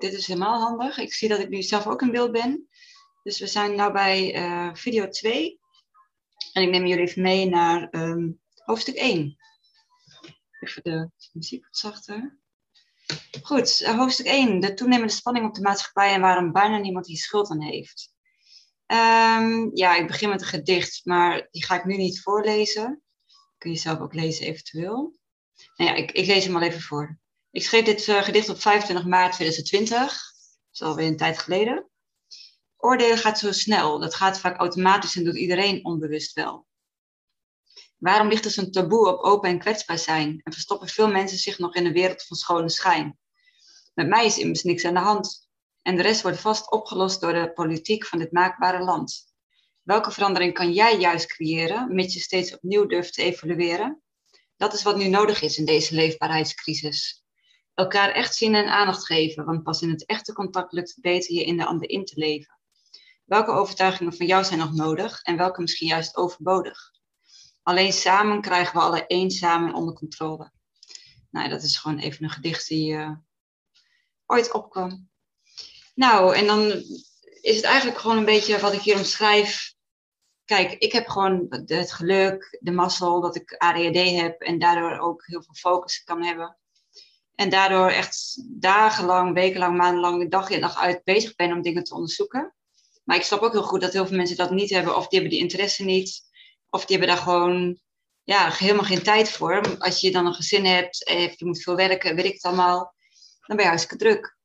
Dit is helemaal handig. Ik zie dat ik nu zelf ook in beeld ben. Dus we zijn nu bij uh, video 2. En ik neem jullie even mee naar um, hoofdstuk 1. Even de muziek wat zachter. Goed, uh, hoofdstuk 1. De toenemende spanning op de maatschappij en waarom bijna niemand hier schuld aan heeft. Um, ja, ik begin met een gedicht, maar die ga ik nu niet voorlezen. Kun je zelf ook lezen eventueel. Nou ja, ik, ik lees hem al even voor. Ik schreef dit uh, gedicht op 25 maart 2020. Dat is alweer een tijd geleden. Oordelen gaat zo snel. Dat gaat vaak automatisch en doet iedereen onbewust wel. Waarom ligt er zo'n taboe op open en kwetsbaar zijn? En verstoppen veel mensen zich nog in een wereld van schone schijn? Met mij is immers niks aan de hand. En de rest wordt vast opgelost door de politiek van dit maakbare land. Welke verandering kan jij juist creëren, mits je steeds opnieuw durft te evalueren? Dat is wat nu nodig is in deze leefbaarheidscrisis. Elkaar echt zien en aandacht geven, want pas in het echte contact lukt het beter je in de ander in te leven. Welke overtuigingen van jou zijn nog nodig en welke misschien juist overbodig? Alleen samen krijgen we alle eenzaam en onder controle. Nou, dat is gewoon even een gedicht die uh, ooit opkwam. Nou, en dan is het eigenlijk gewoon een beetje wat ik hier omschrijf. Kijk, ik heb gewoon het geluk, de mazzel dat ik ADHD heb en daardoor ook heel veel focus kan hebben. En daardoor echt dagenlang, wekenlang, maandenlang, dag in dag uit bezig ben om dingen te onderzoeken. Maar ik snap ook heel goed dat heel veel mensen dat niet hebben, of die hebben die interesse niet, of die hebben daar gewoon ja, helemaal geen tijd voor. Als je dan een gezin hebt en je moet veel werken, weet ik het allemaal, dan ben je hartstikke druk.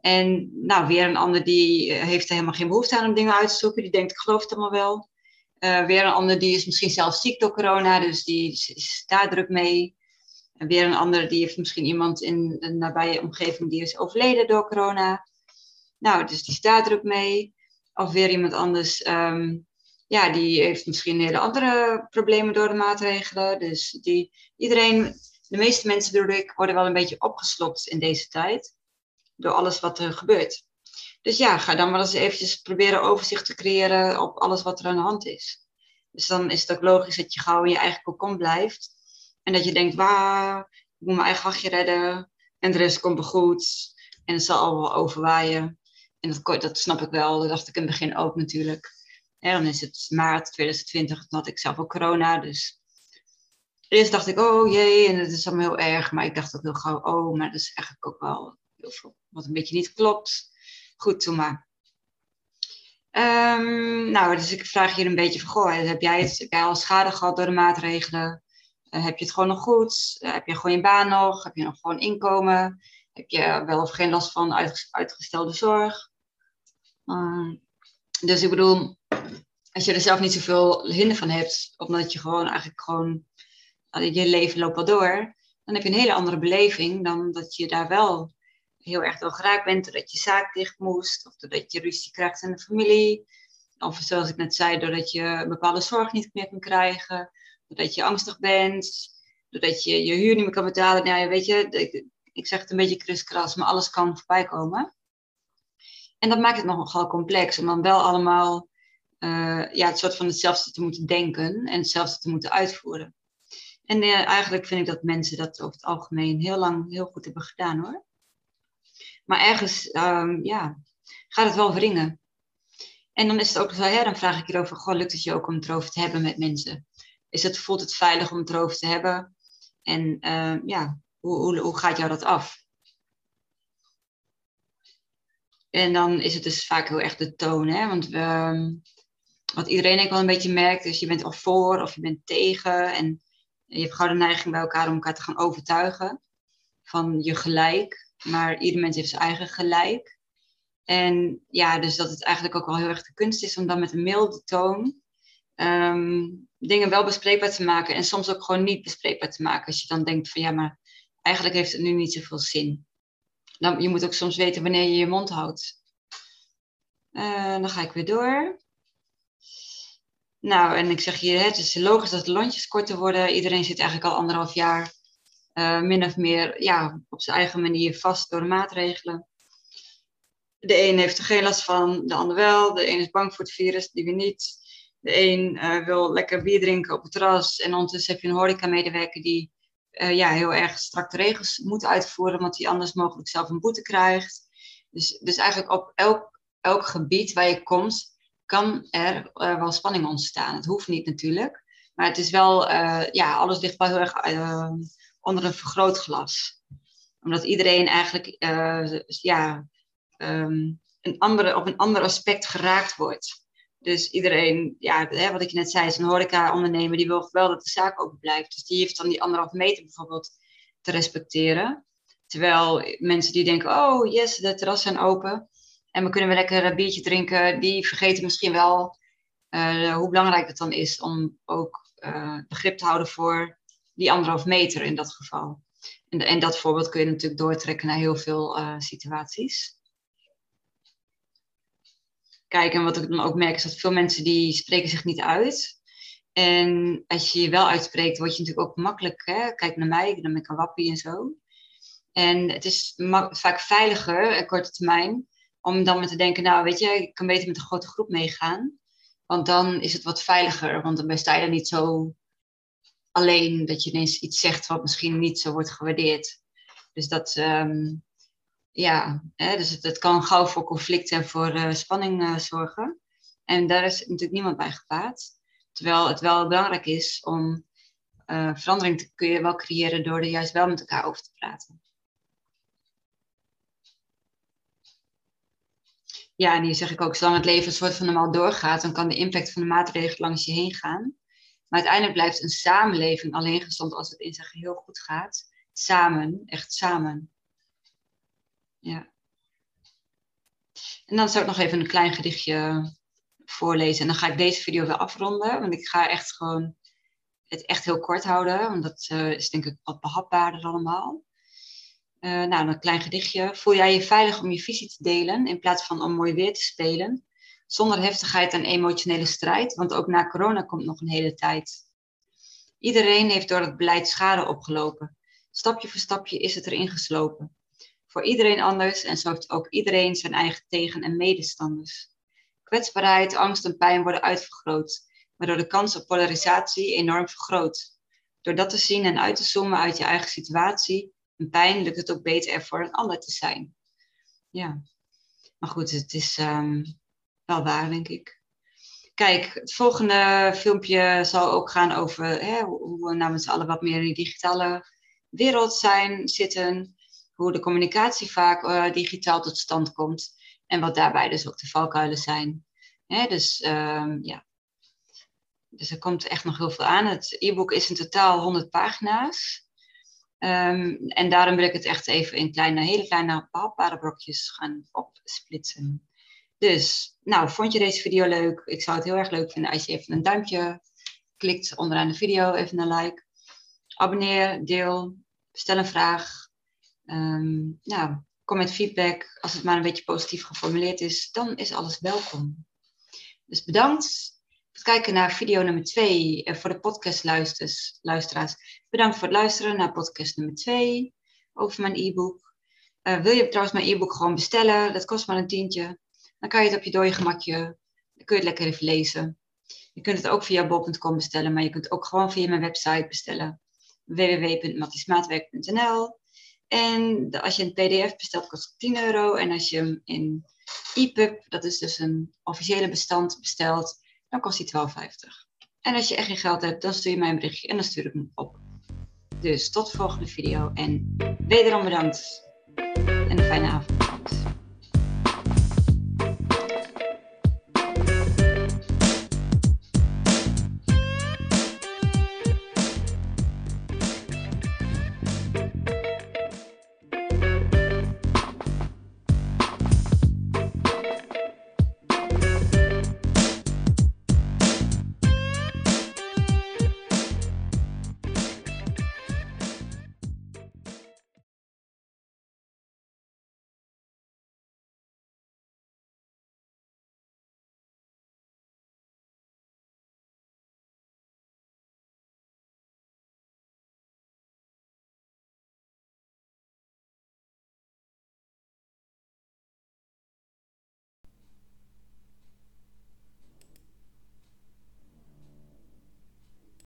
En nou, weer een ander die heeft er helemaal geen behoefte aan om dingen uit te zoeken. Die denkt, ik geloof het allemaal wel. Uh, weer een ander die is misschien zelf ziek door corona, dus die is daar druk mee. Weer een ander die heeft misschien iemand in de nabije omgeving die is overleden door corona. Nou, dus die staat druk mee. Of weer iemand anders, um, ja, die heeft misschien hele andere problemen door de maatregelen. Dus die, iedereen, de meeste mensen bedoel ik, worden wel een beetje opgeslokt in deze tijd. Door alles wat er gebeurt. Dus ja, ga dan maar eens eventjes proberen overzicht te creëren op alles wat er aan de hand is. Dus dan is het ook logisch dat je gauw in je eigen kokon blijft. En dat je denkt, waar, ik moet mijn eigen hachje redden. En de rest komt wel goed. En het zal allemaal overwaaien. En dat, dat snap ik wel. Dat dacht ik in het begin ook natuurlijk. En dan is het maart 2020. Toen had ik zelf ook corona. Dus eerst dacht ik, oh jee, en het is allemaal heel erg. Maar ik dacht ook heel gauw, oh, maar dat is eigenlijk ook wel heel veel wat een beetje niet klopt. Goed, toen maar. Um, nou, dus ik vraag hier een beetje van, goh, heb jij, het, heb jij al schade gehad door de maatregelen? Uh, heb je het gewoon nog goed? Uh, heb je gewoon je baan nog? Heb je nog gewoon inkomen? Heb je wel of geen last van uitgestelde zorg? Uh, dus ik bedoel, als je er zelf niet zoveel hinder van hebt, omdat je gewoon eigenlijk gewoon, je leven loopt wel door, dan heb je een hele andere beleving dan dat je daar wel heel erg door geraakt bent, doordat je zaak dicht moest, of doordat je ruzie krijgt in de familie, of zoals ik net zei, doordat je bepaalde zorg niet meer kan krijgen, doordat je angstig bent, doordat je je huur niet meer kan betalen. Nou, weet je, ik, ik zeg het een beetje kriskras, maar alles kan voorbij komen. En dat maakt het nogal complex om dan wel allemaal uh, ja, het soort van hetzelfde te moeten denken en hetzelfde te moeten uitvoeren. En uh, eigenlijk vind ik dat mensen dat over het algemeen heel lang heel goed hebben gedaan hoor. Maar ergens, um, ja, gaat het wel wringen. En dan is het ook zo, ja, dan vraag ik hierover, goh, lukt het je ook om het erover te hebben met mensen? Is het, voelt het veilig om het erover te hebben? En uh, ja, hoe, hoe, hoe gaat jou dat af? En dan is het dus vaak heel erg de toon, hè? Want ehm, wat iedereen denk wel een beetje merkt, is je bent of voor of je bent tegen. En je hebt gewoon de neiging bij elkaar om elkaar te gaan overtuigen van je gelijk. Maar ieder mens heeft zijn eigen gelijk. En ja, dus dat het eigenlijk ook wel heel erg de kunst is om dan met een milde toon um, dingen wel bespreekbaar te maken. En soms ook gewoon niet bespreekbaar te maken. Als je dan denkt van ja, maar eigenlijk heeft het nu niet zoveel zin. Dan, je moet ook soms weten wanneer je je mond houdt. Uh, dan ga ik weer door. Nou, en ik zeg hier, het is logisch dat de lontjes korter worden. Iedereen zit eigenlijk al anderhalf jaar uh, min of meer ja, op zijn eigen manier vast door de maatregelen. De een heeft er geen last van, de ander wel. De een is bang voor het virus, die weer niet. De een uh, wil lekker bier drinken op het terras. En ondertussen heb je een horeca-medewerker die uh, ja, heel erg strak de regels moet uitvoeren, want die anders mogelijk zelf een boete krijgt. Dus, dus eigenlijk op elk, elk gebied waar je komt, kan er uh, wel spanning ontstaan. Het hoeft niet natuurlijk. Maar het is wel, ja, alles ligt wel heel erg onder een vergrootglas. Omdat iedereen eigenlijk ja, um, een andere, op een ander aspect geraakt wordt. Dus iedereen, ja, hè, wat ik net zei, is een horeca-ondernemer die wil wel dat de zaak open blijft. Dus die heeft dan die anderhalf meter bijvoorbeeld te respecteren. Terwijl mensen die denken, oh yes, de terrassen zijn open. En we kunnen weer lekker een biertje drinken. Die vergeten misschien wel uh, hoe belangrijk het dan is om ook uh, begrip te houden voor die anderhalf meter in dat geval. En, en dat voorbeeld kun je natuurlijk doortrekken naar heel veel uh, situaties. Kijk, en wat ik dan ook merk is dat veel mensen die spreken zich niet uit. En als je je wel uitspreekt, word je natuurlijk ook makkelijk. Hè? Kijk naar mij, dan ben ik een wappie en zo. En het is vaak veiliger, op korte termijn, om dan met te denken, nou weet je, ik kan beter met een grote groep meegaan. Want dan is het wat veiliger, want dan sta je er niet zo alleen dat je ineens iets zegt wat misschien niet zo wordt gewaardeerd. Dus dat, um, ja, hè, dus het, kan gauw voor conflicten en voor uh, spanning uh, zorgen. En daar is natuurlijk niemand bij gebaat. Terwijl het wel belangrijk is om uh, verandering te kun je wel creëren door er juist wel met elkaar over te praten. Ja, en hier zeg ik ook, zolang het leven een soort van normaal doorgaat, dan kan de impact van de maatregelen langs je heen gaan. Maar uiteindelijk blijft een samenleving alleen gezond als het in zijn geheel goed gaat. Samen, echt samen. Ja. En dan zou ik nog even een klein gedichtje voorlezen. En dan ga ik deze video weer afronden. Want ik ga echt gewoon het echt heel kort houden. Want dat uh, is denk ik wat behapbaarder allemaal. Uh, nou, een klein gedichtje. Voel jij je veilig om je visie te delen in plaats van om mooi weer te spelen? Zonder heftigheid en emotionele strijd, want ook na corona komt nog een hele tijd. Iedereen heeft door het beleid schade opgelopen. Stapje voor stapje is het erin geslopen. Voor iedereen anders en zo heeft ook iedereen zijn eigen tegen- en medestanders. Kwetsbaarheid, angst en pijn worden uitvergroot, waardoor de kans op polarisatie enorm vergroot. Door dat te zien en uit te zoomen uit je eigen situatie en pijn, lukt het ook beter er voor een ander te zijn. Ja, maar goed, het is um, wel waar, denk ik. Kijk, het volgende filmpje zal ook gaan over hè, hoe we nou met z'n allen wat meer in die digitale wereld zijn, zitten. Hoe de communicatie vaak uh, digitaal tot stand komt. En wat daarbij dus ook de valkuilen zijn. Hè, dus um, ja. Dus er komt echt nog heel veel aan. Het e-book is in totaal 100 pagina's. Um, en daarom wil ik het echt even in kleine, hele kleine behapbare brokjes gaan opsplitsen. Dus, nou, vond je deze video leuk? Ik zou het heel erg leuk vinden als je even een duimpje klikt onderaan de video, even een like. Abonneer, deel, stel een vraag. Um, nou, kom met feedback. Als het maar een beetje positief geformuleerd is, dan is alles welkom. Dus bedankt het kijken naar video nummer 2 eh, voor de podcastluisteraars. Bedankt voor het luisteren naar podcast nummer 2 over mijn e-book. Uh, wil je trouwens mijn e-book gewoon bestellen? Dat kost maar een tientje. Dan kan je het op je dode gemakje, dan kun je het lekker even lezen. Je kunt het ook via bol.com bestellen, maar je kunt ook gewoon via mijn website bestellen. www.mattismaatwerk.nl En als je een pdf bestelt, kost het 10 euro. En als je hem in EPUB, dat is dus een officiële bestand, bestelt, dan kost hij 12,50. En als je echt geen geld hebt, dan stuur je mij een berichtje en dan stuur ik hem op. Dus tot de volgende video en wederom bedankt en een fijne avond.